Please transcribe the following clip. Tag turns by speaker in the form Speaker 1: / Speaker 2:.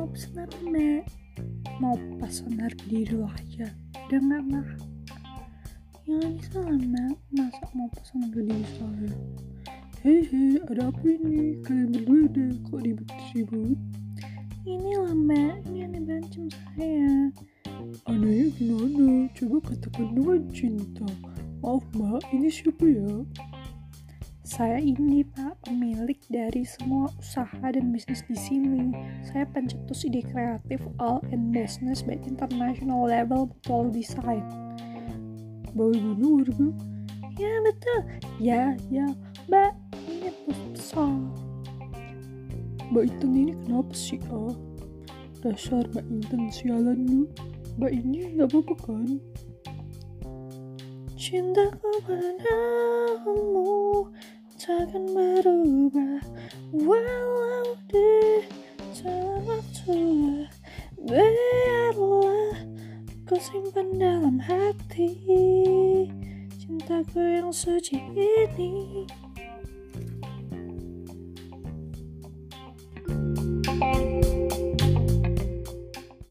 Speaker 1: mau senar me mau pesanar di rumah aja dengarlah jangan salah mak masa mau pesan diri saya hehe ada apa ini? Kalian berdua deh kok ribut-ribut ini lah mbak ini aneh bancem saya. Anehnya gimana? Coba katakan dengan cinta. Maaf mbak ini siapa ya? Saya ini pak pemilik dari semua usaha dan bisnis di sini. Saya pencetus ide kreatif all in business by international level betul design bagaimana warga ya betul. Ya ya mbak. Ini besar. Mbak Intan ini kenapa sih ah? Dasar Mbak Intan sialan lu Mbak ini gak apa-apa kan? Cintaku padamu takkan berubah Walau di waktu Biarlah ku simpan dalam hati Cintaku yang suci ini